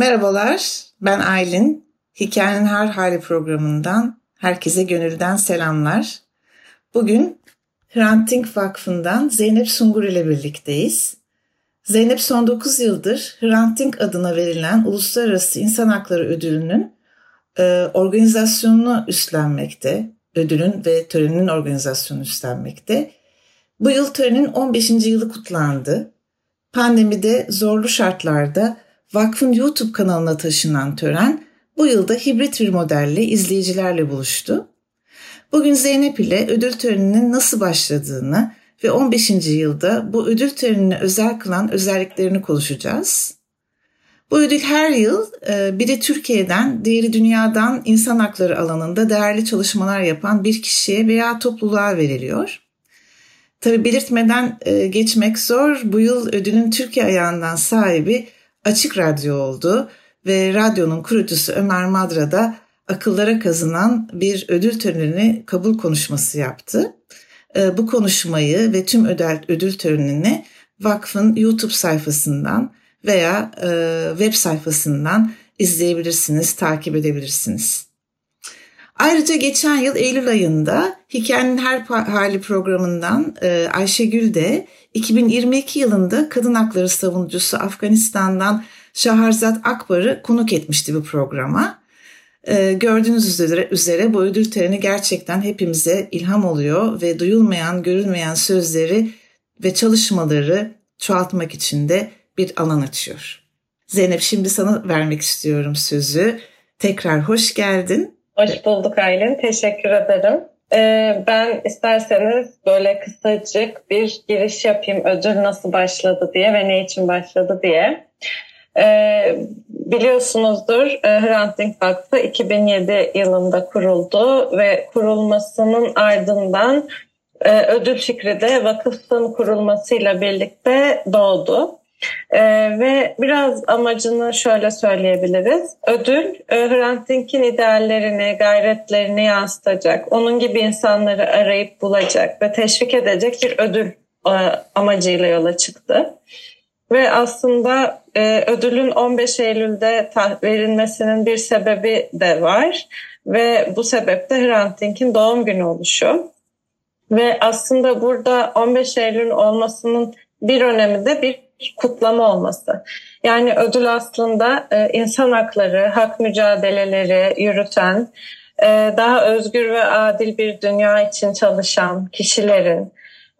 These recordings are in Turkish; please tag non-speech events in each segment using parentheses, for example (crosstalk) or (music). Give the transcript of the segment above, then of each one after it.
Merhabalar, ben Aylin. Hikayenin Her Hali programından herkese gönülden selamlar. Bugün Hrant Dink Vakfı'ndan Zeynep Sungur ile birlikteyiz. Zeynep son 9 yıldır Hrant Dink adına verilen Uluslararası İnsan Hakları Ödülü'nün e, organizasyonunu üstlenmekte. Ödülün ve törenin organizasyonunu üstlenmekte. Bu yıl törenin 15. yılı kutlandı. Pandemide zorlu şartlarda vakfın YouTube kanalına taşınan tören bu yılda hibrit bir modelle izleyicilerle buluştu. Bugün Zeynep ile ödül töreninin nasıl başladığını ve 15. yılda bu ödül törenini özel kılan özelliklerini konuşacağız. Bu ödül her yıl e, biri Türkiye'den, diğeri dünyadan insan hakları alanında değerli çalışmalar yapan bir kişiye veya topluluğa veriliyor. Tabi belirtmeden e, geçmek zor. Bu yıl ödülün Türkiye ayağından sahibi Açık Radyo oldu ve radyonun kurucusu Ömer Madra da akıllara kazınan bir ödül törenini kabul konuşması yaptı. Ee, bu konuşmayı ve tüm ödül, ödül törenini vakfın YouTube sayfasından veya e, web sayfasından izleyebilirsiniz, takip edebilirsiniz. Ayrıca geçen yıl Eylül ayında Hikayenin Her Hali programından e, Ayşegül de 2022 yılında kadın hakları savunucusu Afganistan'dan Şaharzat Akbar'ı konuk etmişti bu programa. Ee, gördüğünüz üzere, üzere bu ödül töreni gerçekten hepimize ilham oluyor ve duyulmayan, görülmeyen sözleri ve çalışmaları çoğaltmak için de bir alan açıyor. Zeynep şimdi sana vermek istiyorum sözü. Tekrar hoş geldin. Hoş bulduk Aylin. Teşekkür ederim. Ee, ben isterseniz böyle kısacık bir giriş yapayım ödül nasıl başladı diye ve ne için başladı diye. Ee, biliyorsunuzdur e, Hrant Dink Vakfı 2007 yılında kuruldu ve kurulmasının ardından e, ödül fikri de vakıfın kurulmasıyla birlikte doğdu. Ee, ve biraz amacını şöyle söyleyebiliriz. Ödül e, Hrant Dink'in ideallerini, gayretlerini yansıtacak, onun gibi insanları arayıp bulacak ve teşvik edecek bir ödül e, amacıyla yola çıktı. Ve aslında e, ödülün 15 Eylül'de verilmesinin bir sebebi de var. Ve bu sebep de Hrant Dink'in doğum günü oluşu. Ve aslında burada 15 Eylül olmasının bir önemi de bir kutlama olması. Yani ödül aslında e, insan hakları, hak mücadeleleri yürüten, e, daha özgür ve adil bir dünya için çalışan kişilerin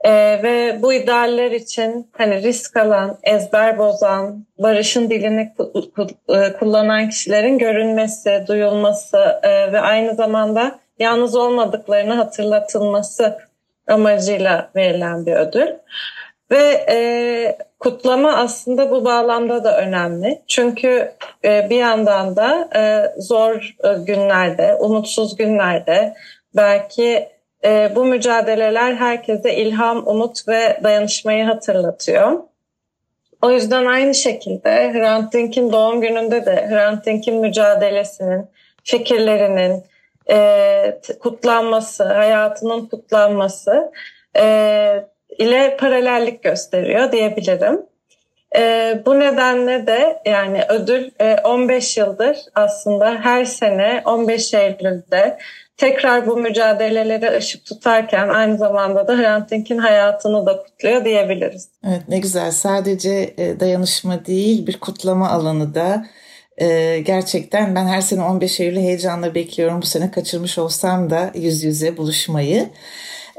e, ve bu idealler için hani risk alan, ezber bozan, barışın dilini kullanan kişilerin görünmesi, duyulması ve aynı zamanda yalnız olmadıklarını hatırlatılması amacıyla verilen bir ödül. Ve e, kutlama aslında bu bağlamda da önemli. Çünkü e, bir yandan da e, zor e, günlerde, umutsuz günlerde belki bu mücadeleler herkese ilham, umut ve dayanışmayı hatırlatıyor. O yüzden aynı şekilde Hrant Dink'in doğum gününde de Hrant Dink'in mücadelesinin, fikirlerinin kutlanması, hayatının kutlanması ile paralellik gösteriyor diyebilirim. E, bu nedenle de yani ödül e, 15 yıldır aslında her sene 15 Eylül'de tekrar bu mücadeleleri ışık tutarken aynı zamanda da Hrant Dink'in hayatını da kutluyor diyebiliriz. Evet ne güzel sadece e, dayanışma değil bir kutlama alanı da e, gerçekten ben her sene 15 Eylül'ü heyecanla bekliyorum bu sene kaçırmış olsam da yüz yüze buluşmayı.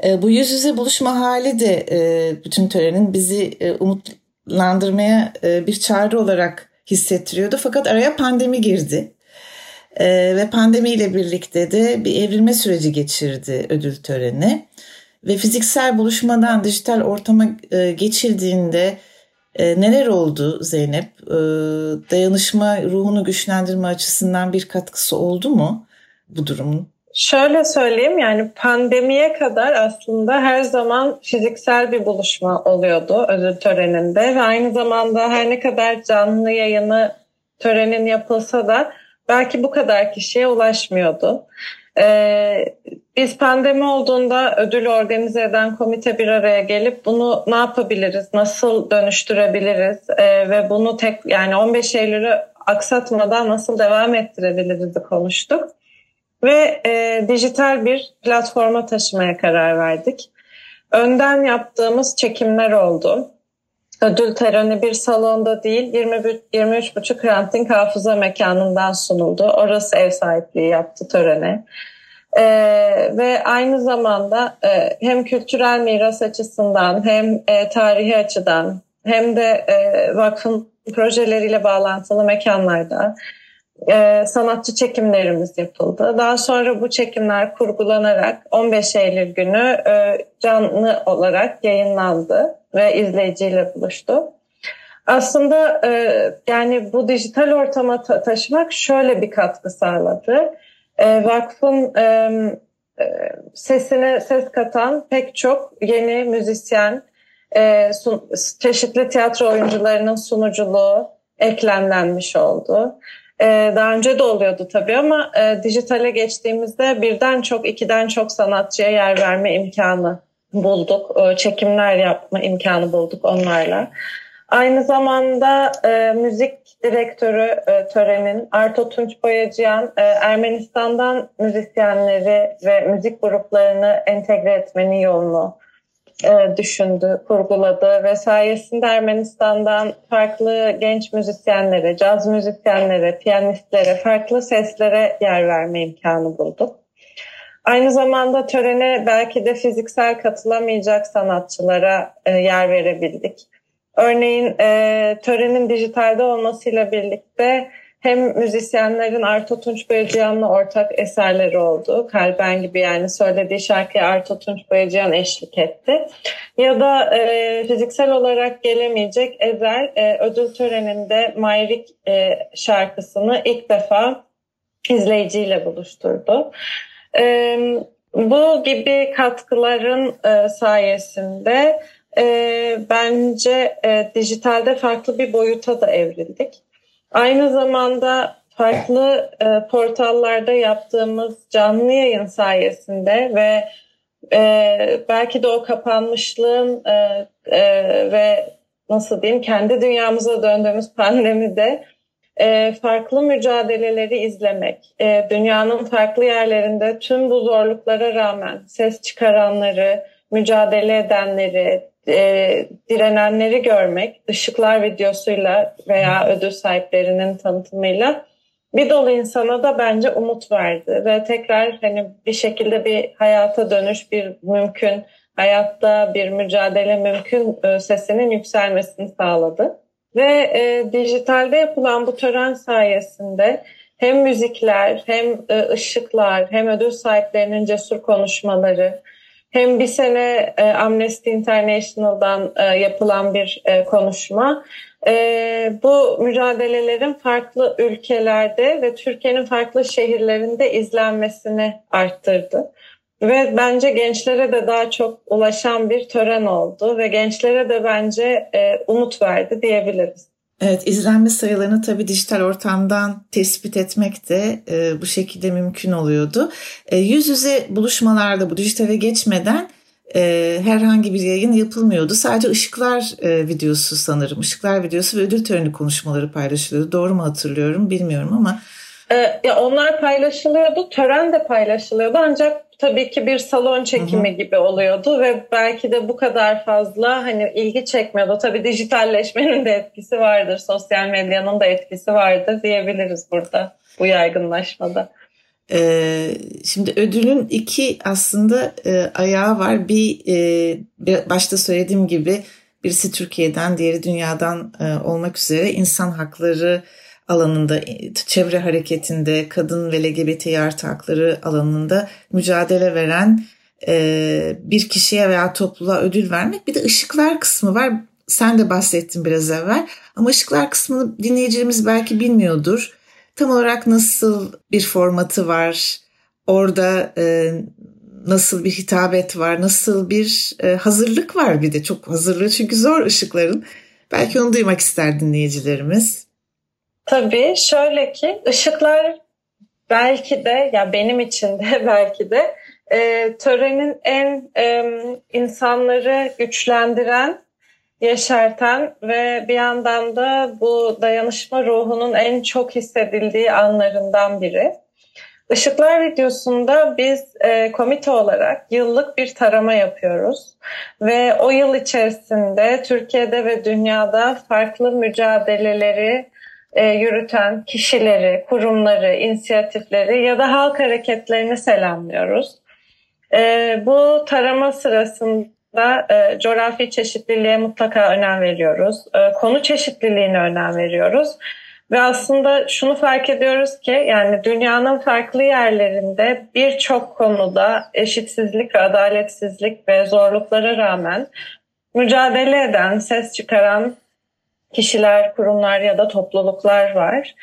E, bu yüz yüze buluşma hali de e, bütün törenin bizi e, umutlandırmaya bir çağrı olarak hissettiriyordu. Fakat araya pandemi girdi. ve pandemiyle birlikte de bir evrilme süreci geçirdi ödül töreni. Ve fiziksel buluşmadan dijital ortama geçildiğinde neler oldu Zeynep? Dayanışma ruhunu güçlendirme açısından bir katkısı oldu mu bu durumun? Şöyle söyleyeyim yani pandemiye kadar aslında her zaman fiziksel bir buluşma oluyordu ödül töreninde ve aynı zamanda her ne kadar canlı yayını törenin yapılsa da belki bu kadar kişiye ulaşmıyordu. Ee, biz pandemi olduğunda ödül organize eden komite bir araya gelip bunu ne yapabiliriz, nasıl dönüştürebiliriz e, ve bunu tek yani 15 Eylül'ü aksatmadan nasıl devam ettirebiliriz konuştuk. Ve e, dijital bir platforma taşımaya karar verdik. Önden yaptığımız çekimler oldu. Ödül töreni bir salonda değil 23,5 Ranting Hafıza Mekanı'ndan sunuldu. Orası ev sahipliği yaptı törene. Ee, ve aynı zamanda e, hem kültürel miras açısından hem e, tarihi açıdan hem de e, vakfın projeleriyle bağlantılı mekanlarda e, sanatçı çekimlerimiz yapıldı. Daha sonra bu çekimler kurgulanarak 15 Eylül günü e, canlı olarak yayınlandı ve izleyiciyle buluştu. Aslında e, yani bu dijital ortama ta- taşımak şöyle bir katkı sağladı. E, vakfın e, e, sesine ses katan pek çok yeni müzisyen, e, çeşitli tiyatro oyuncularının sunuculuğu eklemlenmiş oldu. Ee, daha önce de oluyordu tabii ama e, dijitale geçtiğimizde birden çok, ikiden çok sanatçıya yer verme imkanı bulduk. E, çekimler yapma imkanı bulduk onlarla. Aynı zamanda e, müzik direktörü e, törenin Arto Tunç Boyacıyan e, Ermenistan'dan müzisyenleri ve müzik gruplarını entegre etmenin yolunu e, düşündü, kurguladı ve sayesinde Ermenistan'dan farklı genç müzisyenlere, caz müzisyenlere, piyanistlere, farklı seslere yer verme imkanı bulduk. Aynı zamanda törene belki de fiziksel katılamayacak sanatçılara e, yer verebildik. Örneğin e, törenin dijitalde olmasıyla birlikte hem müzisyenlerin Arto Tunç Bayıcıyan'la ortak eserleri oldu. Kalben gibi yani söylediği şarkıya Arto Tunç Bayıcıyan eşlik etti. Ya da e, fiziksel olarak gelemeyecek Ezel e, ödül töreninde Mayrik e, şarkısını ilk defa izleyiciyle buluşturdu. E, bu gibi katkıların e, sayesinde e, bence e, dijitalde farklı bir boyuta da evrildik. Aynı zamanda farklı e, portallarda yaptığımız canlı yayın sayesinde ve e, belki de o kapanmışlığın e, e, ve nasıl diyeyim kendi dünyamıza döndüğümüz pandemide e, farklı mücadeleleri izlemek, e, dünyanın farklı yerlerinde tüm bu zorluklara rağmen ses çıkaranları, mücadele edenleri, e, direnenleri görmek ışıklar videosuyla veya ödül sahiplerinin tanıtımıyla bir dolu insana da bence umut verdi ve tekrar hani bir şekilde bir hayata dönüş bir mümkün hayatta bir mücadele mümkün e, sesinin yükselmesini sağladı. Ve e, dijitalde yapılan bu tören sayesinde hem müzikler hem e, ışıklar hem ödül sahiplerinin cesur konuşmaları hem bir sene e, Amnesty International'dan e, yapılan bir e, konuşma. E, bu mücadelelerin farklı ülkelerde ve Türkiye'nin farklı şehirlerinde izlenmesini arttırdı. Ve bence gençlere de daha çok ulaşan bir tören oldu ve gençlere de bence e, umut verdi diyebiliriz. Evet, izlenme sayılarını tabii dijital ortamdan tespit etmek de e, bu şekilde mümkün oluyordu. E, yüz yüze buluşmalarda bu dijitale geçmeden e, herhangi bir yayın yapılmıyordu. Sadece ışıklar e, videosu sanırım. Işıklar videosu ve ödül töreni konuşmaları paylaşılıyordu. Doğru mu hatırlıyorum bilmiyorum ama. E, ya onlar paylaşılıyordu, tören de paylaşılıyordu ancak tabii ki bir salon çekimi hı hı. gibi oluyordu ve belki de bu kadar fazla hani ilgi çekmiyordu. Tabii dijitalleşmenin de etkisi vardır, sosyal medyanın da etkisi vardır diyebiliriz burada bu yaygınlaşmada. Ee, şimdi ödülün iki aslında e, ayağı var. Bir e, başta söylediğim gibi birisi Türkiye'den, diğeri dünyadan e, olmak üzere insan hakları alanında, çevre hareketinde, kadın ve LGBT artı hakları alanında mücadele veren e, bir kişiye veya topluluğa ödül vermek. Bir de ışıklar kısmı var. sen de bahsettin biraz evvel. Ama ışıklar kısmını dinleyicilerimiz belki bilmiyordur. Tam olarak nasıl bir formatı var? Orada e, nasıl bir hitabet var? Nasıl bir e, hazırlık var bir de çok hazırlığı çünkü zor ışıkların. Belki onu duymak ister dinleyicilerimiz. Tabii şöyle ki ışıklar belki de ya benim için de (laughs) belki de e, törenin en e, insanları güçlendiren, yeşerten ve bir yandan da bu dayanışma ruhunun en çok hissedildiği anlarından biri. Işıklar videosunda biz e, komite olarak yıllık bir tarama yapıyoruz ve o yıl içerisinde Türkiye'de ve dünyada farklı mücadeleleri e, yürüten kişileri, kurumları, inisiyatifleri ya da halk hareketlerini selamlıyoruz. E, bu tarama sırasında e, coğrafi çeşitliliğe mutlaka önem veriyoruz. E, konu çeşitliliğine önem veriyoruz. Ve aslında şunu fark ediyoruz ki yani dünyanın farklı yerlerinde birçok konuda eşitsizlik ve adaletsizlik ve zorluklara rağmen mücadele eden, ses çıkaran kişiler, kurumlar ya da topluluklar var.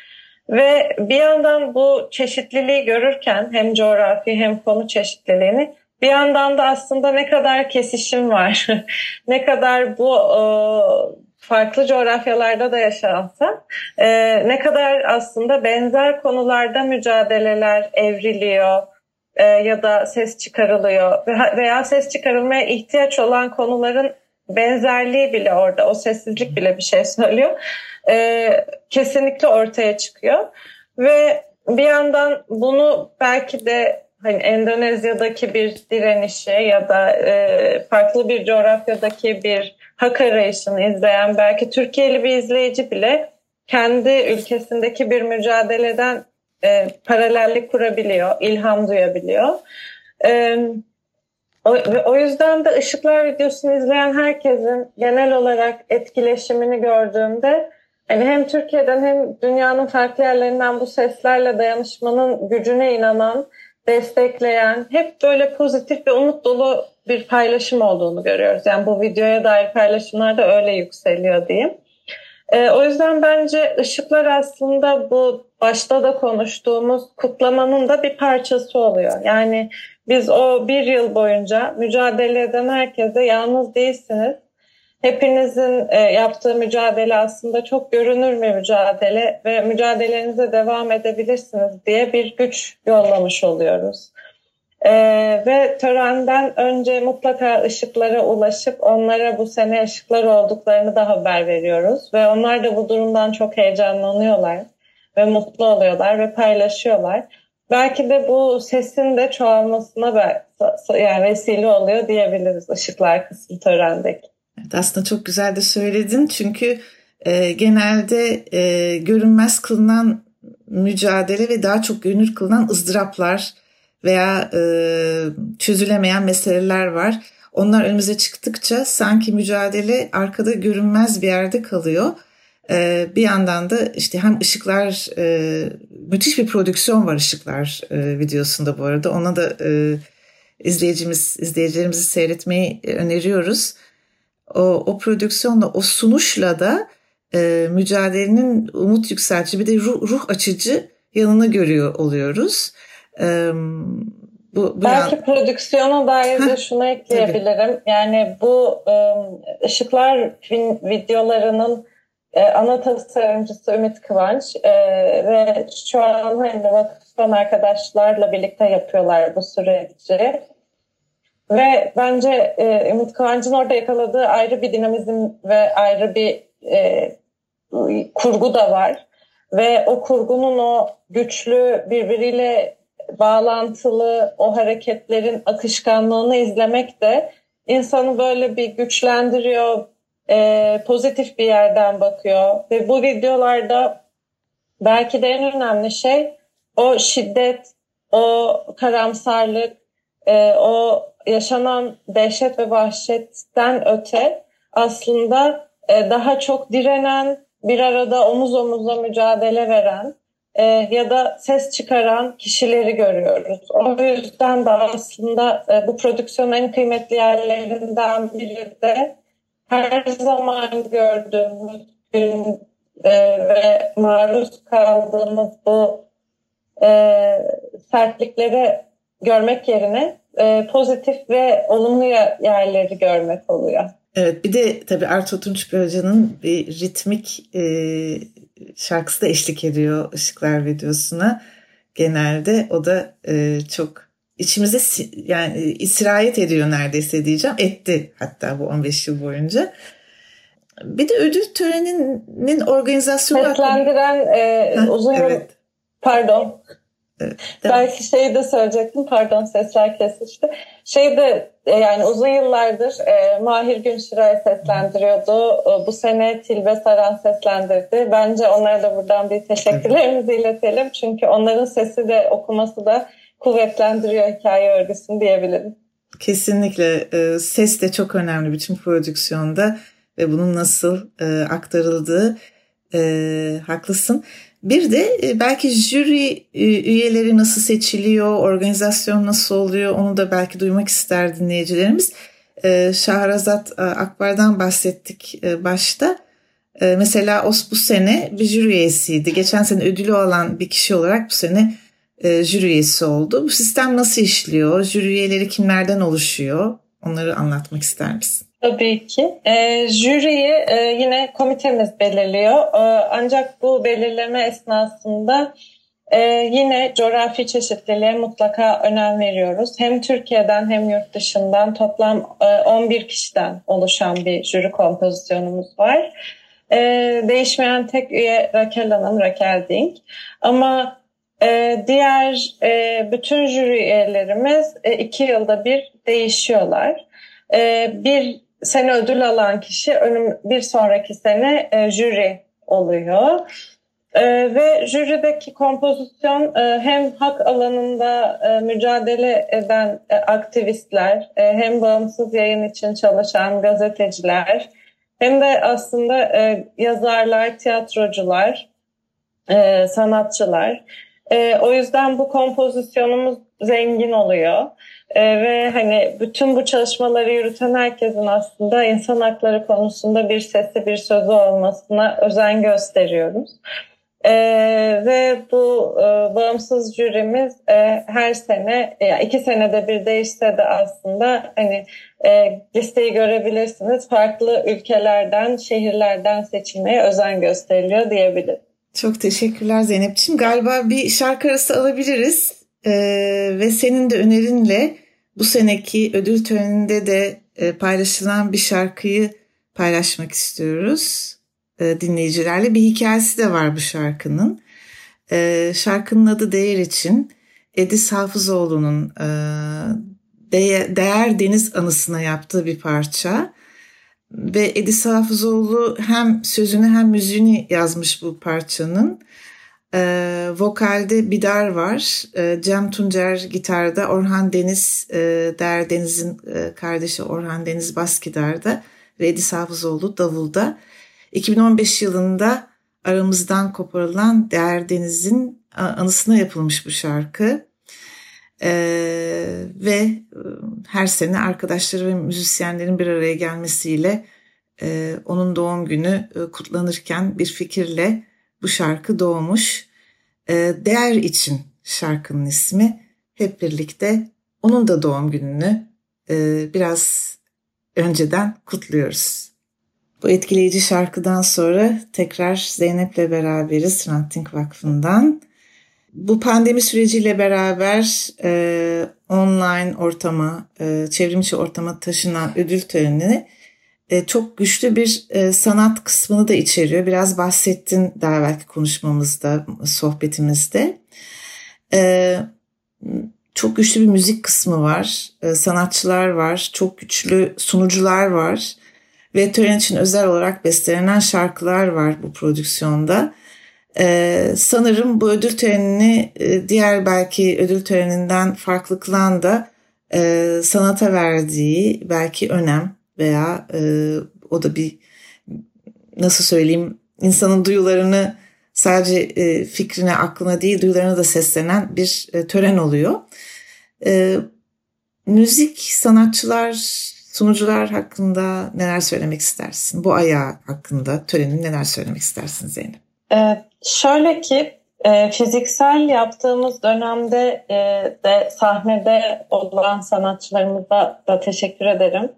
Ve bir yandan bu çeşitliliği görürken hem coğrafi hem konu çeşitliliğini bir yandan da aslında ne kadar kesişim var, (laughs) ne kadar bu e, farklı coğrafyalarda da yaşansa e, ne kadar aslında benzer konularda mücadeleler evriliyor e, ya da ses çıkarılıyor veya ses çıkarılmaya ihtiyaç olan konuların benzerliği bile orada o sessizlik bile bir şey söylüyor. E, kesinlikle ortaya çıkıyor ve bir yandan bunu belki de hani Endonezya'daki bir direnişi ya da e, farklı bir coğrafyadaki bir hak arayışını izleyen belki Türkiye'li bir izleyici bile kendi ülkesindeki bir mücadeleden e, paralellik kurabiliyor, ilham duyabiliyor. E, o, o yüzden de Işıklar videosunu izleyen herkesin genel olarak etkileşimini gördüğümde yani hem Türkiye'den hem dünyanın farklı yerlerinden bu seslerle dayanışmanın gücüne inanan, destekleyen, hep böyle pozitif ve umut dolu bir paylaşım olduğunu görüyoruz. Yani bu videoya dair paylaşımlar da öyle yükseliyor diyeyim. E, o yüzden bence ışıklar aslında bu başta da konuştuğumuz kutlamanın da bir parçası oluyor. Yani biz o bir yıl boyunca mücadele eden herkese yalnız değilsiniz. Hepinizin e, yaptığı mücadele aslında çok görünür bir mücadele ve mücadelenize devam edebilirsiniz diye bir güç yollamış oluyoruz. Ee, ve törenden önce mutlaka ışıklara ulaşıp onlara bu sene ışıklar olduklarını da haber veriyoruz. Ve onlar da bu durumdan çok heyecanlanıyorlar ve mutlu oluyorlar ve paylaşıyorlar. Belki de bu sesin de çoğalmasına yani vesile oluyor diyebiliriz ışıklar kısmı törendeki. Evet, aslında çok güzel de söyledin çünkü e, genelde e, görünmez kılınan mücadele ve daha çok görünür kılınan ızdıraplar veya e, çözülemeyen meseleler var. Onlar önümüze çıktıkça sanki mücadele arkada görünmez bir yerde kalıyor. E, bir yandan da işte hem ışıklar e, müthiş bir prodüksiyon var ışıklar e, videosunda bu arada. Ona da e, izleyicimiz izleyicilerimizi seyretmeyi öneriyoruz. O, o prodüksiyonla o sunuşla da e, mücadelenin umut yükseltici bir de ruh, ruh açıcı yanını görüyor oluyoruz. Bu, bu Belki yan... prodüksiyona dair de şunu ekleyebilirim. Tabii. Yani bu ışıklar videolarının e, ana tasarımcısı Ümit Kıvanç ve şu an hani vakıftan arkadaşlarla birlikte yapıyorlar bu süreci. Ve bence Ümit Kıvanç'ın orada yakaladığı ayrı bir dinamizm ve ayrı bir kurgu da var. Ve o kurgunun o güçlü birbiriyle bağlantılı o hareketlerin akışkanlığını izlemek de insanı böyle bir güçlendiriyor, e, pozitif bir yerden bakıyor. Ve bu videolarda belki de en önemli şey o şiddet, o karamsarlık, e, o yaşanan dehşet ve vahşetten öte aslında e, daha çok direnen, bir arada omuz omuza mücadele veren e, ya da ses çıkaran kişileri görüyoruz. O yüzden de aslında e, bu prodüksiyonun en kıymetli yerlerinden biri de her zaman gördüğümüz gün e, ve maruz kaldığımız bu e, sertliklere görmek yerine e, pozitif ve olumlu yerleri görmek oluyor. Evet bir de tabii Arto Tunç bir ritmik e, şarkısı da eşlik ediyor Işıklar videosuna. Genelde o da e, çok içimize yani isirayet ediyor neredeyse diyeceğim. Etti hatta bu 15 yıl boyunca. Bir de ödül töreninin organizasyonu... Seslendiren e, uzun evet. Pardon. Evet, Belki şeyi de söyleyecektim. Pardon sesler kesişti. Şey de e, yani uzun yıllardır e, Mahir Günşiray seslendiriyordu. E, bu sene Tilbe Saran seslendirdi. Bence onlara da buradan bir teşekkürlerimizi iletelim. Çünkü onların sesi de okuması da kuvvetlendiriyor hikaye örgüsünü diyebilirim. Kesinlikle. E, ses de çok önemli bütün prodüksiyonda ve bunun nasıl e, aktarıldığı e, haklısın. Bir de e, belki jüri e, üyeleri nasıl seçiliyor, organizasyon nasıl oluyor onu da belki duymak ister dinleyicilerimiz. E, Şahrazat Akbar'dan bahsettik başta. Mesela OS bu sene bir jüri üyesiydi. Geçen sene ödülü alan bir kişi olarak bu sene jüri üyesi oldu. Bu sistem nasıl işliyor? Jüri üyeleri kimlerden oluşuyor? Onları anlatmak ister misin? Tabii ki. E, jüriyi e, yine komitemiz belirliyor. E, ancak bu belirleme esnasında e, yine coğrafi çeşitliliğe mutlaka önem veriyoruz. Hem Türkiye'den hem yurt dışından toplam e, 11 kişiden oluşan bir jüri kompozisyonumuz var. E, değişmeyen tek üye Rakel Hanım, Rakel Dink. Ama e, diğer e, bütün jüri üyelerimiz e, iki yılda bir değişiyorlar. E, bir sene ödül alan kişi önüm bir sonraki sene e, jüri oluyor. E, ve jürideki kompozisyon e, hem hak alanında e, mücadele eden e, aktivistler, e, hem bağımsız yayın için çalışan gazeteciler, hem de aslında e, yazarlar, tiyatrocular, e, sanatçılar. E, o yüzden bu kompozisyonumuz zengin oluyor. E, ve hani bütün bu çalışmaları yürüten herkesin aslında insan hakları konusunda bir sesi bir sözü olmasına özen gösteriyoruz. E, ve bu e, bağımsız jürimiz e, her sene, yani iki senede bir değişse de aslında hani e, listeyi görebilirsiniz. Farklı ülkelerden, şehirlerden seçilmeye özen gösteriliyor diyebilirim. Çok teşekkürler Zeynep'ciğim. Galiba bir şarkı arası alabiliriz. Ee, ve senin de önerinle bu seneki ödül töreninde de e, paylaşılan bir şarkıyı paylaşmak istiyoruz e, dinleyicilerle. Bir hikayesi de var bu şarkının. E, şarkının adı Değer için Edis Hafızoğlu'nun Değer Deniz anısına yaptığı bir parça. Ve Edis Hafızoğlu hem sözünü hem müziğini yazmış bu parçanın. E, vokalde Bidar var. E, Cem Tuncer gitarda. Orhan Deniz, e, Der Deniz'in e, kardeşi Orhan Deniz bas gitarda. Ve Edis Hafızoğlu davulda. 2015 yılında aramızdan koparılan Der Deniz'in anısına yapılmış bu şarkı. Ee, ve e, her sene arkadaşları ve müzisyenlerin bir araya gelmesiyle e, onun doğum günü e, kutlanırken bir fikirle bu şarkı doğmuş. E, Değer için şarkının ismi. Hep birlikte onun da doğum gününü e, biraz önceden kutluyoruz. Bu etkileyici şarkıdan sonra tekrar Zeynep'le beraberiz Ranting Vakfı'ndan. Bu pandemi süreciyle beraber e, online ortama, e, çevrimiçi ortama taşınan ödül törenini e, çok güçlü bir e, sanat kısmını da içeriyor. Biraz bahsettin daha belki konuşmamızda, sohbetimizde. E, çok güçlü bir müzik kısmı var, sanatçılar var, çok güçlü sunucular var ve tören için özel olarak bestelenen şarkılar var bu prodüksiyonda. sanırım bu ödül törenini diğer belki ödül töreninden farklı kılan da sanata verdiği belki önem veya e, o da bir nasıl söyleyeyim insanın duyularını sadece e, fikrine aklına değil duyularına da seslenen bir e, tören oluyor. E, müzik sanatçılar Sunucular hakkında neler söylemek istersin? Bu ayağı hakkında törenin neler söylemek istersin Zeynep? Ee, şöyle ki e, fiziksel yaptığımız dönemde e, de sahnede olan sanatçılarımıza da teşekkür ederim.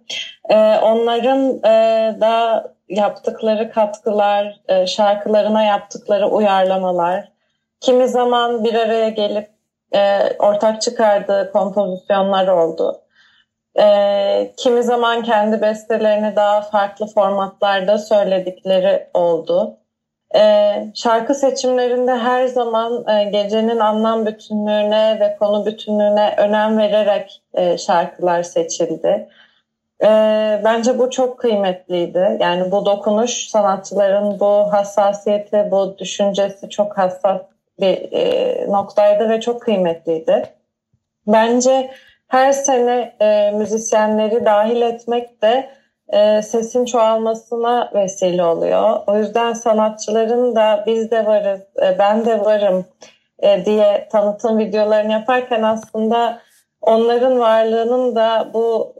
E, onların e, da yaptıkları katkılar, e, şarkılarına yaptıkları uyarlamalar, kimi zaman bir araya gelip e, ortak çıkardığı kompozisyonlar oldu. E, kimi zaman kendi bestelerini daha farklı formatlarda söyledikleri oldu. E, şarkı seçimlerinde her zaman e, gecenin anlam bütünlüğüne ve konu bütünlüğüne önem vererek e, şarkılar seçildi. E, bence bu çok kıymetliydi. Yani bu dokunuş sanatçıların bu hassasiyeti, bu düşüncesi çok hassas bir e, noktaydı ve çok kıymetliydi. Bence her sene e, müzisyenleri dahil etmek de e, sesin çoğalmasına vesile oluyor. O yüzden sanatçıların da biz de varız, e, ben de varım e, diye tanıtım videolarını yaparken aslında onların varlığının da bu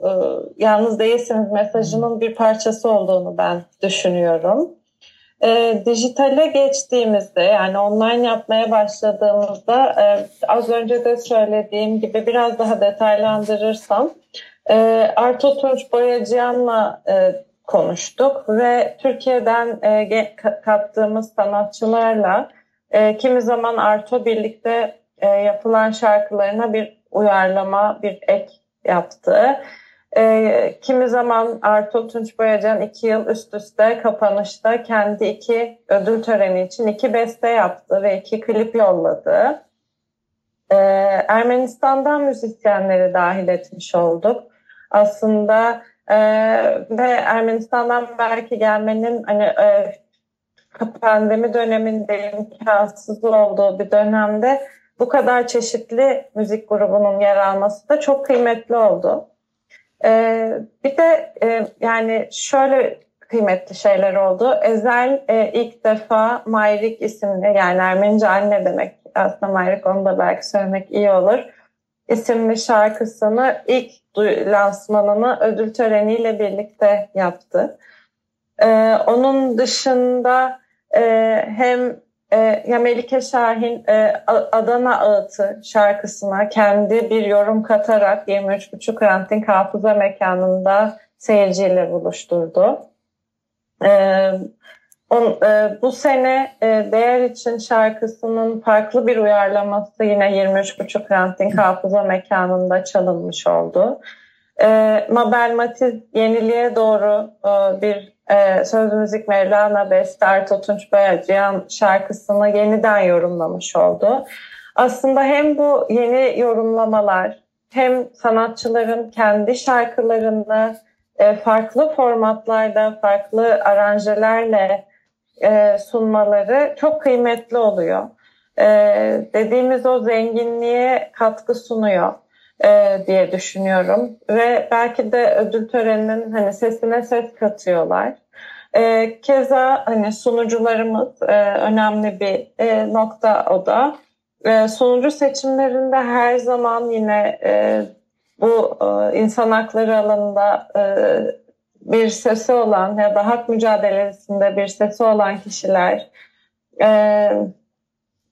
yalnız değilsiniz mesajının bir parçası olduğunu ben düşünüyorum. E, dijitale geçtiğimizde yani online yapmaya başladığımızda e, az önce de söylediğim gibi biraz daha detaylandırırsam e, Arto Tunç Boyacıyan'la e, konuştuk ve Türkiye'den e, kattığımız sanatçılarla e, kimi zaman Arto birlikte e, yapılan şarkılarına bir uyarlama, bir ek yaptı. E, kimi zaman Arto Tunç Boyacan iki yıl üst üste kapanışta kendi iki ödül töreni için iki beste yaptı ve iki klip yolladı. E, Ermenistan'dan müzisyenleri dahil etmiş olduk. Aslında e, ve Ermenistan'dan belki gelmenin hani e, pandemi döneminde imkansız olduğu bir dönemde bu kadar çeşitli müzik grubunun yer alması da çok kıymetli oldu. Ee, bir de e, yani şöyle kıymetli şeyler oldu. Ezel e, ilk defa Mayrik isimli yani Ermenice anne demek aslında Mayrik onu da belki söylemek iyi olur. isimli şarkısını ilk lansmanını ödül töreniyle birlikte yaptı. Ee, onun dışında e, hem e, ya Melike Şahin e, Adana Ağıtı şarkısına kendi bir yorum katarak 23.5 Ranting Hafıza Mekanı'nda seyirciyle buluşturdu. E, on, e, bu sene e, Değer için şarkısının farklı bir uyarlaması yine 23.5 Ranting Hafıza Mekanı'nda çalınmış oldu. E, Mabel Matiz yeniliğe doğru e, bir e, söz müzik Mevlana Beste Arto Tunç Bayacıyan şarkısını yeniden yorumlamış oldu. Aslında hem bu yeni yorumlamalar hem sanatçıların kendi şarkılarını e, farklı formatlarda, farklı aranjelerle e, sunmaları çok kıymetli oluyor. E, dediğimiz o zenginliğe katkı sunuyor diye düşünüyorum ve belki de ödül töreninin hani sesine ses katıyorlar. E, keza hani sunucularımız e, önemli bir e, nokta o da. E, sunucu seçimlerinde her zaman yine e, bu e, insan hakları alanında e, bir sesi olan ya da hak mücadelesinde bir sesi olan kişiler e,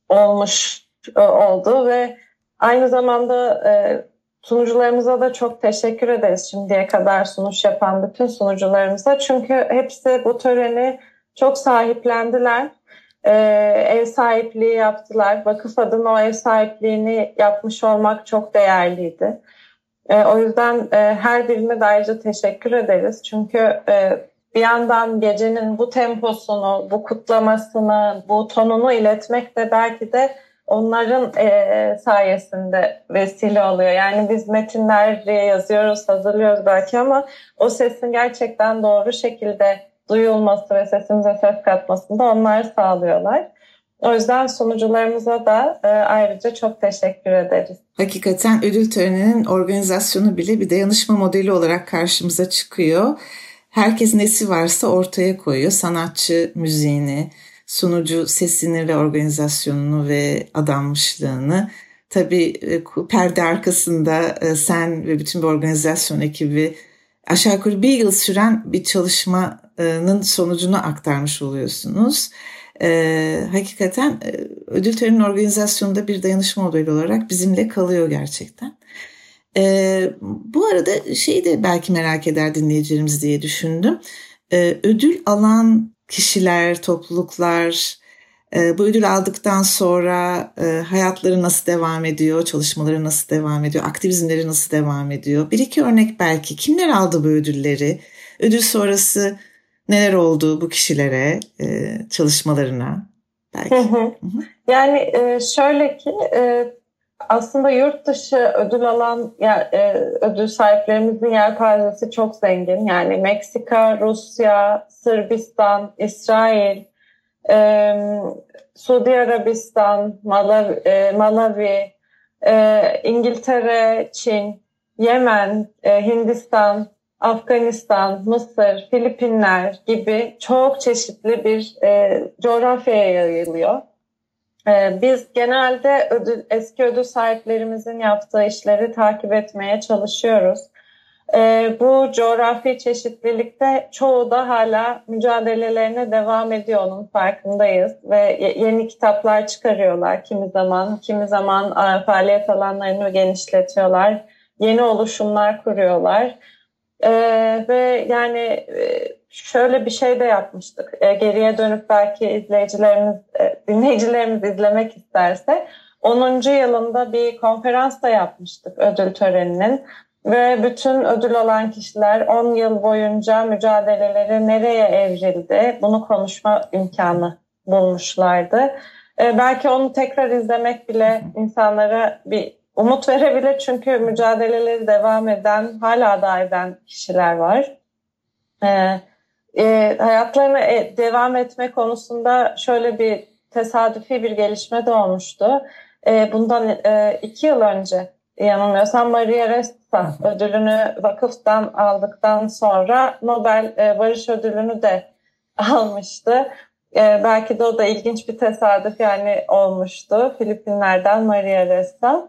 olmuş e, oldu ve aynı zamanda e, Sunucularımıza da çok teşekkür ederiz şimdiye kadar sunuş yapan bütün sunucularımıza. Çünkü hepsi bu töreni çok sahiplendiler. Ee, ev sahipliği yaptılar. Vakıf adına o ev sahipliğini yapmış olmak çok değerliydi. Ee, o yüzden e, her birine de ayrıca teşekkür ederiz. Çünkü e, bir yandan gecenin bu temposunu, bu kutlamasını, bu tonunu iletmek de belki de onların e, sayesinde vesile oluyor. Yani biz metinler yazıyoruz, hazırlıyoruz belki ama o sesin gerçekten doğru şekilde duyulması ve sesimize ses katmasını da onlar sağlıyorlar. O yüzden sunucularımıza da e, ayrıca çok teşekkür ederiz. Hakikaten ödül töreninin organizasyonu bile bir dayanışma modeli olarak karşımıza çıkıyor. Herkes nesi varsa ortaya koyuyor. Sanatçı müziğini, sunucu sesini ve organizasyonunu ve adanmışlığını tabii e, perde arkasında e, sen ve bütün bir organizasyon ekibi aşağı yukarı bir yıl süren bir çalışmanın sonucunu aktarmış oluyorsunuz. Ee, hakikaten e, ödül töreni organizasyonunda bir dayanışma modeli olarak bizimle kalıyor gerçekten. Ee, bu arada şeyi de belki merak eder dinleyicilerimiz diye düşündüm. Ee, ödül alan kişiler, topluluklar, e, bu ödül aldıktan sonra e, hayatları nasıl devam ediyor, çalışmaları nasıl devam ediyor, aktivizmleri nasıl devam ediyor? Bir iki örnek belki. Kimler aldı bu ödülleri? Ödül sonrası neler oldu bu kişilere, e, çalışmalarına? Belki. Hı hı. Yani e, şöyle ki e, aslında yurt dışı ödül alan yani, e, ödül sahiplerimizin yelpazesi çok zengin. Yani Meksika, Rusya, Sırbistan, İsrail, e, Suudi Arabistan, Malawi, e, Malawi e, İngiltere, Çin, Yemen, e, Hindistan, Afganistan, Mısır, Filipinler gibi çok çeşitli bir e, coğrafyaya yayılıyor. E, biz genelde ödül, eski ödül sahiplerimizin yaptığı işleri takip etmeye çalışıyoruz. E, bu coğrafi çeşitlilikte çoğu da hala mücadelelerine devam ediyor onun farkındayız. Ve yeni kitaplar çıkarıyorlar. Kimi zaman kimi zaman e, faaliyet alanlarını genişletiyorlar. Yeni oluşumlar kuruyorlar e, ve yani e, şöyle bir şey de yapmıştık e, geriye dönüp belki izleyicilerimiz e, dinleyicilerimiz izlemek isterse 10. yılında bir konferans da yapmıştık ödül töreninin ve bütün ödül alan kişiler 10 yıl boyunca mücadeleleri nereye evrildi bunu konuşma imkanı bulmuşlardı. Ee, belki onu tekrar izlemek bile insanlara bir umut verebilir çünkü mücadeleleri devam eden, hala da eden kişiler var. Ee, e, hayatlarına e, devam etme konusunda şöyle bir tesadüfi bir gelişme de olmuştu. E, bundan e, iki yıl önce yanılmıyorsam Maria Ressa ödülünü vakıftan aldıktan sonra Nobel e, Barış Ödülünü de (laughs) almıştı. E, belki de o da ilginç bir tesadüf yani olmuştu. Filipinler'den Maria Ressa.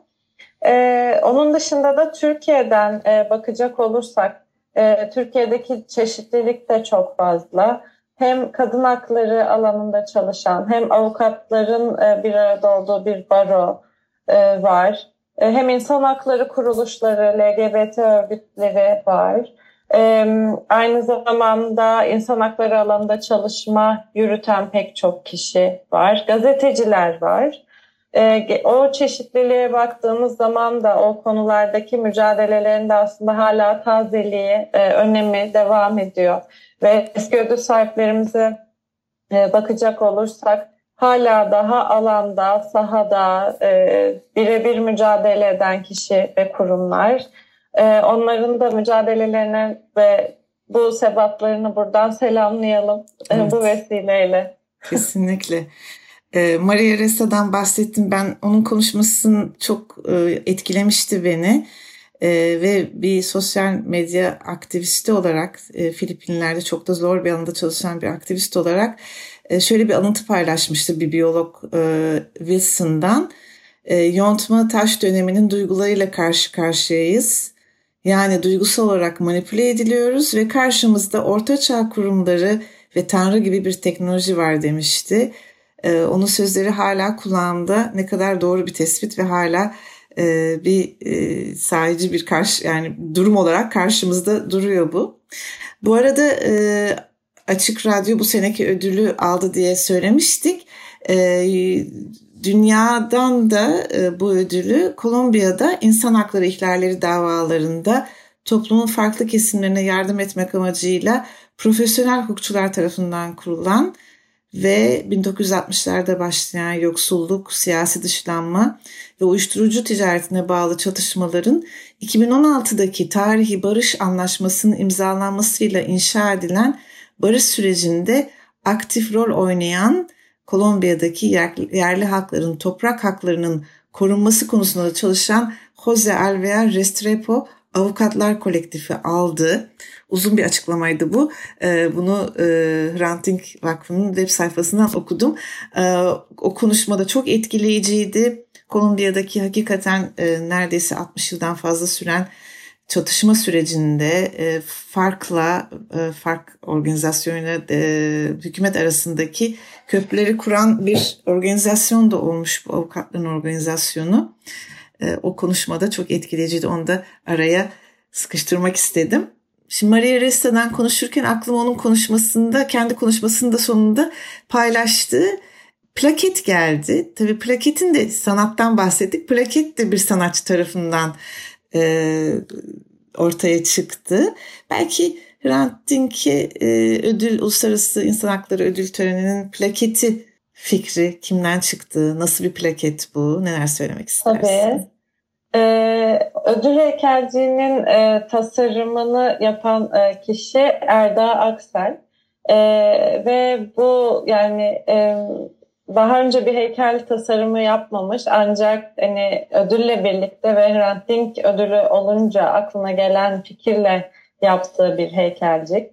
E, onun dışında da Türkiye'den e, bakacak olursak e, Türkiye'deki çeşitlilik de çok fazla. Hem kadın hakları alanında çalışan hem avukatların e, bir arada olduğu bir baro e, var. E, hem insan hakları kuruluşları, LGBT örgütleri var. E, aynı zamanda insan hakları alanında çalışma yürüten pek çok kişi var. Gazeteciler var. E, o çeşitliliğe baktığımız zaman da o konulardaki mücadelelerinde aslında hala tazeliği, önemi devam ediyor. Ve eski ödül sahiplerimize bakacak olursak hala daha alanda, sahada e, birebir mücadele eden kişi ve kurumlar. E, onların da mücadelelerine ve bu sebaplarını buradan selamlayalım e, evet. bu vesileyle. Kesinlikle. E, Maria Resa'dan bahsettim. Ben onun konuşmasını çok e, etkilemişti beni. E, ve bir sosyal medya aktivisti olarak e, Filipinler'de çok da zor bir alanda çalışan bir aktivist olarak e, şöyle bir alıntı paylaşmıştı bir biyolog e, Wilson'dan. Yontma taş döneminin duygularıyla karşı karşıyayız. Yani duygusal olarak manipüle ediliyoruz ve karşımızda ortaçağ kurumları ve Tanrı gibi bir teknoloji var demişti. Onun sözleri hala kulağımda ne kadar doğru bir tespit ve hala bir sahici bir karşı yani durum olarak karşımızda duruyor bu. Bu arada Açık Radyo bu seneki ödülü aldı diye söylemiştik. E, dünyadan da e, bu ödülü Kolombiya'da insan hakları ihlalleri davalarında toplumun farklı kesimlerine yardım etmek amacıyla profesyonel hukukçular tarafından kurulan ve 1960'larda başlayan yoksulluk, siyasi dışlanma ve uyuşturucu ticaretine bağlı çatışmaların 2016'daki tarihi barış anlaşmasının imzalanmasıyla inşa edilen barış sürecinde aktif rol oynayan Kolombiya'daki yerli halkların toprak haklarının korunması konusunda çalışan Jose Alvear Restrepo Avukatlar Kolektifi aldı. Uzun bir açıklamaydı bu. Ee, bunu e, Hrant Vakfı'nın web sayfasından okudum. Ee, o konuşmada çok etkileyiciydi. Kolombiya'daki hakikaten e, neredeyse 60 yıldan fazla süren çatışma sürecinde e, farkla, e, fark organizasyonuyla e, hükümet arasındaki köprüleri kuran bir organizasyon da olmuş bu avukatların organizasyonu. E, o konuşmada çok etkileyiciydi. Onu da araya sıkıştırmak istedim. Şimdi Maria Ressa'dan konuşurken aklıma onun konuşmasında, kendi konuşmasında sonunda paylaştığı plaket geldi. Tabii plaketin de sanattan bahsettik. Plaket de bir sanatçı tarafından e, ortaya çıktı. Belki Hrant Dink'e e, ödül, Uluslararası İnsan Hakları Ödül Töreni'nin plaketi fikri kimden çıktı? Nasıl bir plaket bu? Neler söylemek istersin? Tabii. Ee, ödül heykelciğinin e, tasarımını yapan e, kişi Erda Aksel. E, ve bu yani e, daha önce bir heykel tasarımı yapmamış ancak hani ödülle birlikte ve Hrant Dink ödülü olunca aklına gelen fikirle yaptığı bir heykelcik.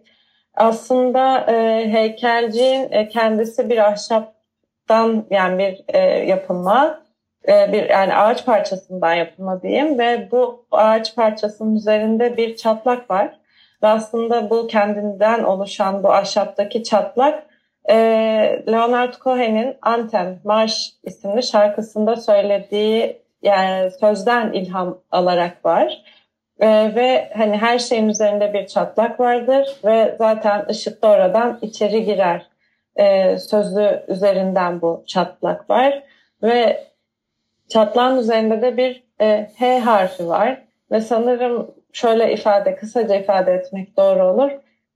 Aslında e, heykelciğin e, kendisi bir ahşaptan yani bir e, yapılma bir yani ağaç parçasından yapılma diyeyim ve bu ağaç parçasının üzerinde bir çatlak var. Ve aslında bu kendinden oluşan bu ahşaptaki çatlak e, Leonard Cohen'in Anthem, Marş isimli şarkısında söylediği yani sözden ilham alarak var. E, ve hani her şeyin üzerinde bir çatlak vardır ve zaten ışık da oradan içeri girer. E, sözü üzerinden bu çatlak var ve çatlağın üzerinde de bir e, H harfi var ve sanırım şöyle ifade kısaca ifade etmek doğru olur.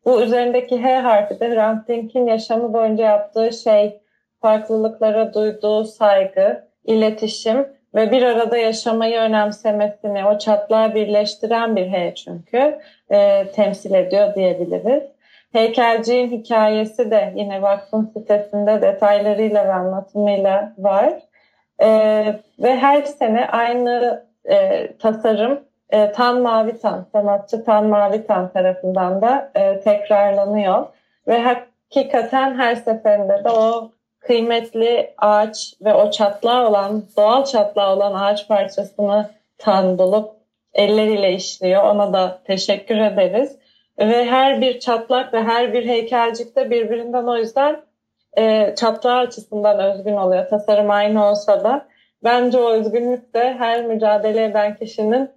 Bu üzerindeki H harfi de Hrant Dink'in yaşamı boyunca yaptığı şey, farklılıklara duyduğu saygı, iletişim ve bir arada yaşamayı önemsemesini, o çatlağı birleştiren bir H çünkü e, temsil ediyor diyebiliriz. Heykelciğin hikayesi de yine vakfın sitesinde detaylarıyla ve anlatımıyla var. E, ve her sene aynı e, tasarım e, Tan Mavitan, sanatçı Tan Mavitan tarafından da e, tekrarlanıyor. Ve hakikaten her seferinde de o kıymetli ağaç ve o çatlağı olan, doğal çatlağı olan ağaç parçasını Tan bulup elleriyle işliyor. Ona da teşekkür ederiz. Ve her bir çatlak ve her bir heykelcik de birbirinden o yüzden e, çatlağı açısından özgün oluyor. Tasarım aynı olsa da. Bence o özgünlük de her mücadele eden kişinin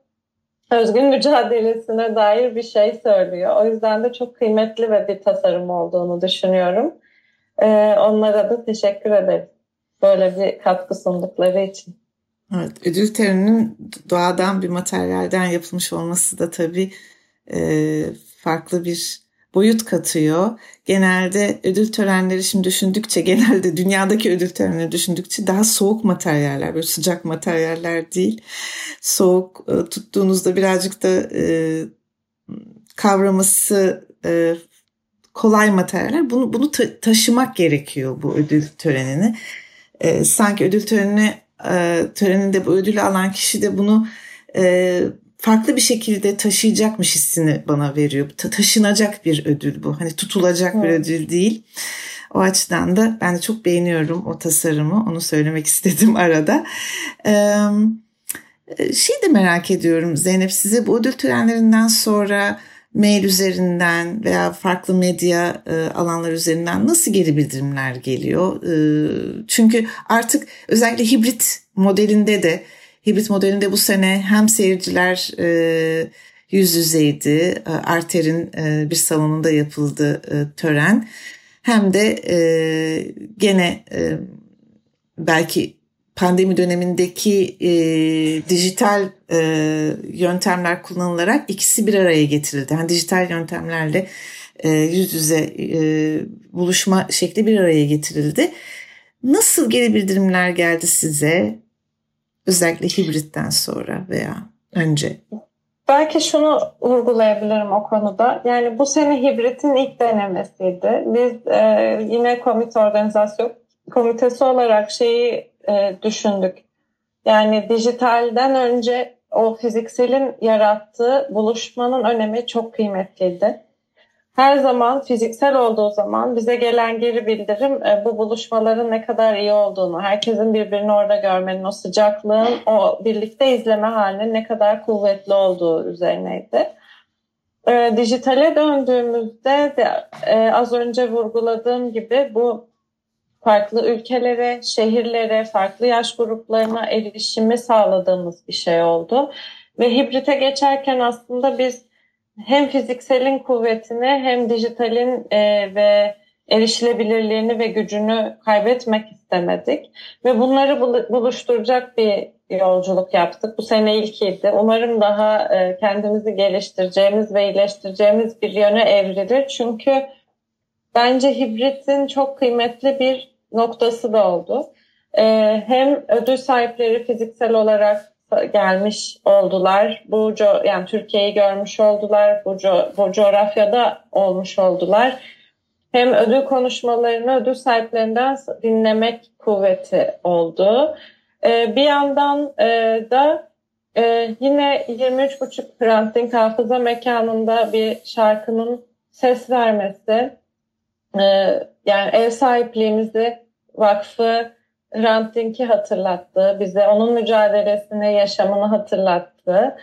özgün mücadelesine dair bir şey söylüyor. O yüzden de çok kıymetli ve bir tasarım olduğunu düşünüyorum. Ee, onlara da teşekkür ederim. Böyle bir katkı sundukları için. Evet, ödül töreninin doğadan bir materyalden yapılmış olması da tabii e, farklı bir boyut katıyor. Genelde ödül törenleri şimdi düşündükçe genelde dünyadaki ödül törenleri düşündükçe daha soğuk materyaller böyle sıcak materyaller değil. Soğuk e, tuttuğunuzda birazcık da e, kavraması e, kolay materyaller. Bunu bunu ta- taşımak gerekiyor bu ödül törenini. E, sanki ödül törenine e, töreninde bu ödülü alan kişi de bunu e, farklı bir şekilde taşıyacakmış hissini bana veriyor. Ta- taşınacak bir ödül bu. Hani tutulacak evet. bir ödül değil. O açıdan da ben de çok beğeniyorum o tasarımı. Onu söylemek (laughs) istedim arada. Ee, şey de merak ediyorum Zeynep size bu ödül törenlerinden sonra mail üzerinden veya farklı medya e, alanlar üzerinden nasıl geri bildirimler geliyor? E, çünkü artık özellikle hibrit modelinde de Hibrit modelinde bu sene hem seyirciler e, yüz yüzeydi, e, Arter'in e, bir salonunda yapıldı e, tören. Hem de e, gene e, belki pandemi dönemindeki e, dijital e, yöntemler kullanılarak ikisi bir araya getirildi. Yani dijital yöntemlerle e, yüz yüze e, buluşma şekli bir araya getirildi. Nasıl geri bildirimler geldi size? Özellikle hibritten sonra veya önce. Belki şunu vurgulayabilirim o konuda. Yani bu sene hibritin ilk denemesiydi. Biz e, yine komite organizasyon komitesi olarak şeyi e, düşündük. Yani dijitalden önce o fizikselin yarattığı buluşmanın önemi çok kıymetliydi. Her zaman fiziksel olduğu zaman bize gelen geri bildirim e, bu buluşmaların ne kadar iyi olduğunu, herkesin birbirini orada görmenin, o sıcaklığın, o birlikte izleme halinin ne kadar kuvvetli olduğu üzerineydi. E, dijitale döndüğümüzde de e, az önce vurguladığım gibi bu farklı ülkelere, şehirlere, farklı yaş gruplarına erişimi sağladığımız bir şey oldu. Ve hibrite geçerken aslında biz hem fizikselin kuvvetini hem dijitalin e, ve erişilebilirliğini ve gücünü kaybetmek istemedik. Ve bunları buluşturacak bir yolculuk yaptık. Bu sene ilkiydi. Umarım daha e, kendimizi geliştireceğimiz ve iyileştireceğimiz bir yöne evrilir. Çünkü bence hibritin çok kıymetli bir noktası da oldu. E, hem ödül sahipleri fiziksel olarak gelmiş oldular. Bu co- yani Türkiye'yi görmüş oldular. Bu, co- bu coğrafyada olmuş oldular. Hem ödül konuşmalarını ödül sahiplerinden dinlemek kuvveti oldu. Ee, bir yandan e, da e, yine 23.5 Hrant hafıza mekanında bir şarkının ses vermesi, e, yani ev sahipliğimizi vakfı Hrant Dink'i hatırlattı. Bize onun mücadelesini, yaşamını hatırlattı.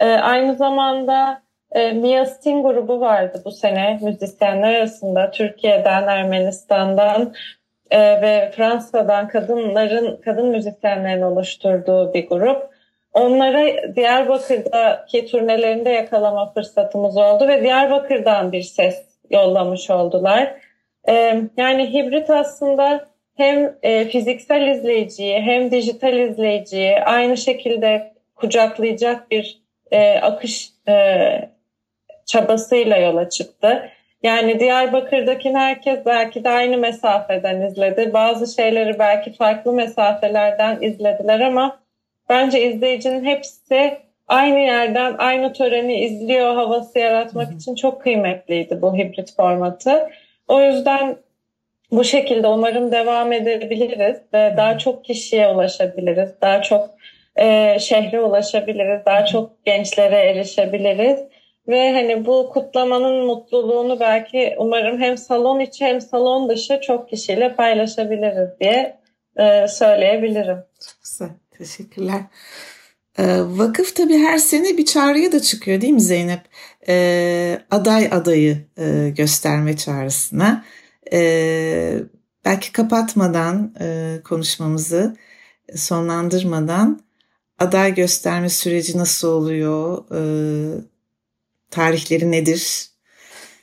E, aynı zamanda e, Mia Sting grubu vardı bu sene müzisyenler arasında. Türkiye'den, Ermenistan'dan e, ve Fransa'dan kadınların, kadın müzisyenlerin oluşturduğu bir grup. Onlara Diyarbakır'daki turnelerinde yakalama fırsatımız oldu ve Diyarbakır'dan bir ses yollamış oldular. E, yani hibrit aslında hem e, fiziksel izleyiciyi hem dijital izleyiciyi aynı şekilde kucaklayacak bir e, akış e, çabasıyla yola çıktı. Yani Diyarbakır'daki herkes belki de aynı mesafeden izledi. Bazı şeyleri belki farklı mesafelerden izlediler ama bence izleyicinin hepsi aynı yerden aynı töreni izliyor havası yaratmak için çok kıymetliydi bu hibrit formatı. O yüzden bu şekilde umarım devam edebiliriz ve daha çok kişiye ulaşabiliriz. Daha çok e, şehre ulaşabiliriz. Daha çok gençlere erişebiliriz. Ve hani bu kutlamanın mutluluğunu belki umarım hem salon içi hem salon dışı çok kişiyle paylaşabiliriz diye e, söyleyebilirim. Çok güzel. Teşekkürler. Ee, vakıf tabii her sene bir çağrıya da çıkıyor değil mi Zeynep? Ee, aday adayı e, gösterme çağrısına. Ee, belki kapatmadan e, konuşmamızı sonlandırmadan aday gösterme süreci nasıl oluyor? E, tarihleri nedir?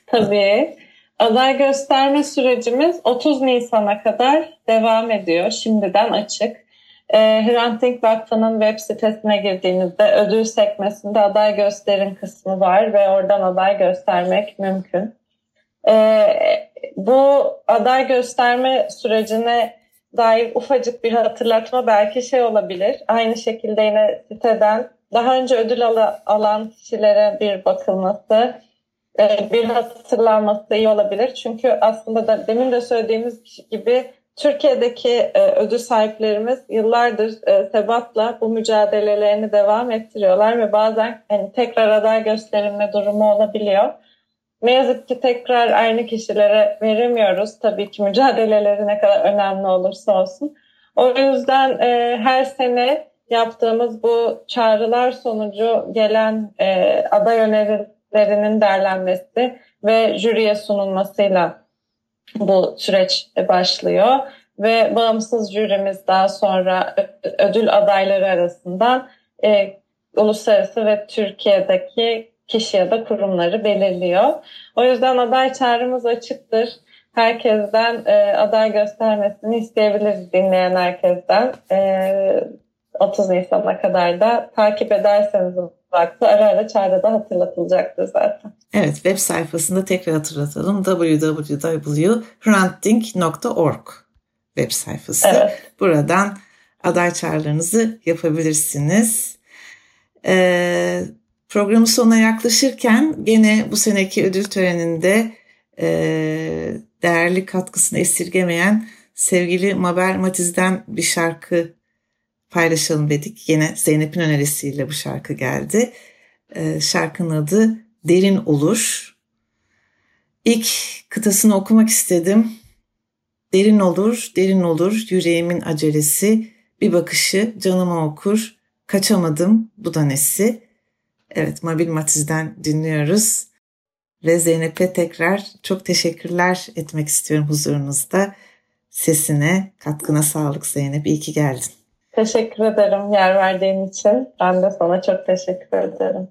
Tabii. Aday gösterme sürecimiz 30 Nisan'a kadar devam ediyor. Şimdiden açık. E, Hrant Dink Vakfı'nın web sitesine girdiğinizde ödül sekmesinde aday gösterin kısmı var ve oradan aday göstermek mümkün. E, bu aday gösterme sürecine dair ufacık bir hatırlatma belki şey olabilir. Aynı şekilde yine siteden daha önce ödül al alan kişilere bir bakılması, e, bir hatırlanması iyi olabilir. Çünkü aslında da demin de söylediğimiz gibi Türkiye'deki e, ödül sahiplerimiz yıllardır e, sebatla bu mücadelelerini devam ettiriyorlar ve bazen hani tekrar aday gösterilme durumu olabiliyor. Ne yazık ki tekrar aynı kişilere veremiyoruz. Tabii ki mücadeleleri ne kadar önemli olursa olsun. O yüzden e, her sene yaptığımız bu çağrılar sonucu gelen e, aday önerilerinin derlenmesi ve jüriye sunulmasıyla bu süreç başlıyor. Ve bağımsız jürimiz daha sonra ödül adayları arasından e, uluslararası ve Türkiye'deki kişi ya da kurumları belirliyor. O yüzden aday çağrımız açıktır. Herkesten e, aday göstermesini isteyebiliriz dinleyen herkesten. E, 30 Nisan'a kadar da takip ederseniz vakti ara ara çağrıda hatırlatılacaktır zaten. Evet web sayfasında tekrar hatırlatalım. www.hrantdink.org web sayfası. Evet. Buradan aday çağrılarınızı yapabilirsiniz. Ee, Programın sonuna yaklaşırken gene bu seneki ödül töreninde e, değerli katkısını esirgemeyen sevgili Mabel Matiz'den bir şarkı paylaşalım dedik. Yine Zeynep'in önerisiyle bu şarkı geldi. E, şarkının adı Derin Olur. İlk kıtasını okumak istedim. Derin olur, derin olur yüreğimin acelesi, bir bakışı canıma okur, kaçamadım bu da nesi. Evet Mabil Matiz'den dinliyoruz. Ve Zeynep'e tekrar çok teşekkürler etmek istiyorum huzurunuzda. Sesine, katkına sağlık Zeynep. İyi ki geldin. Teşekkür ederim yer verdiğin için. Ben de sana çok teşekkür ederim.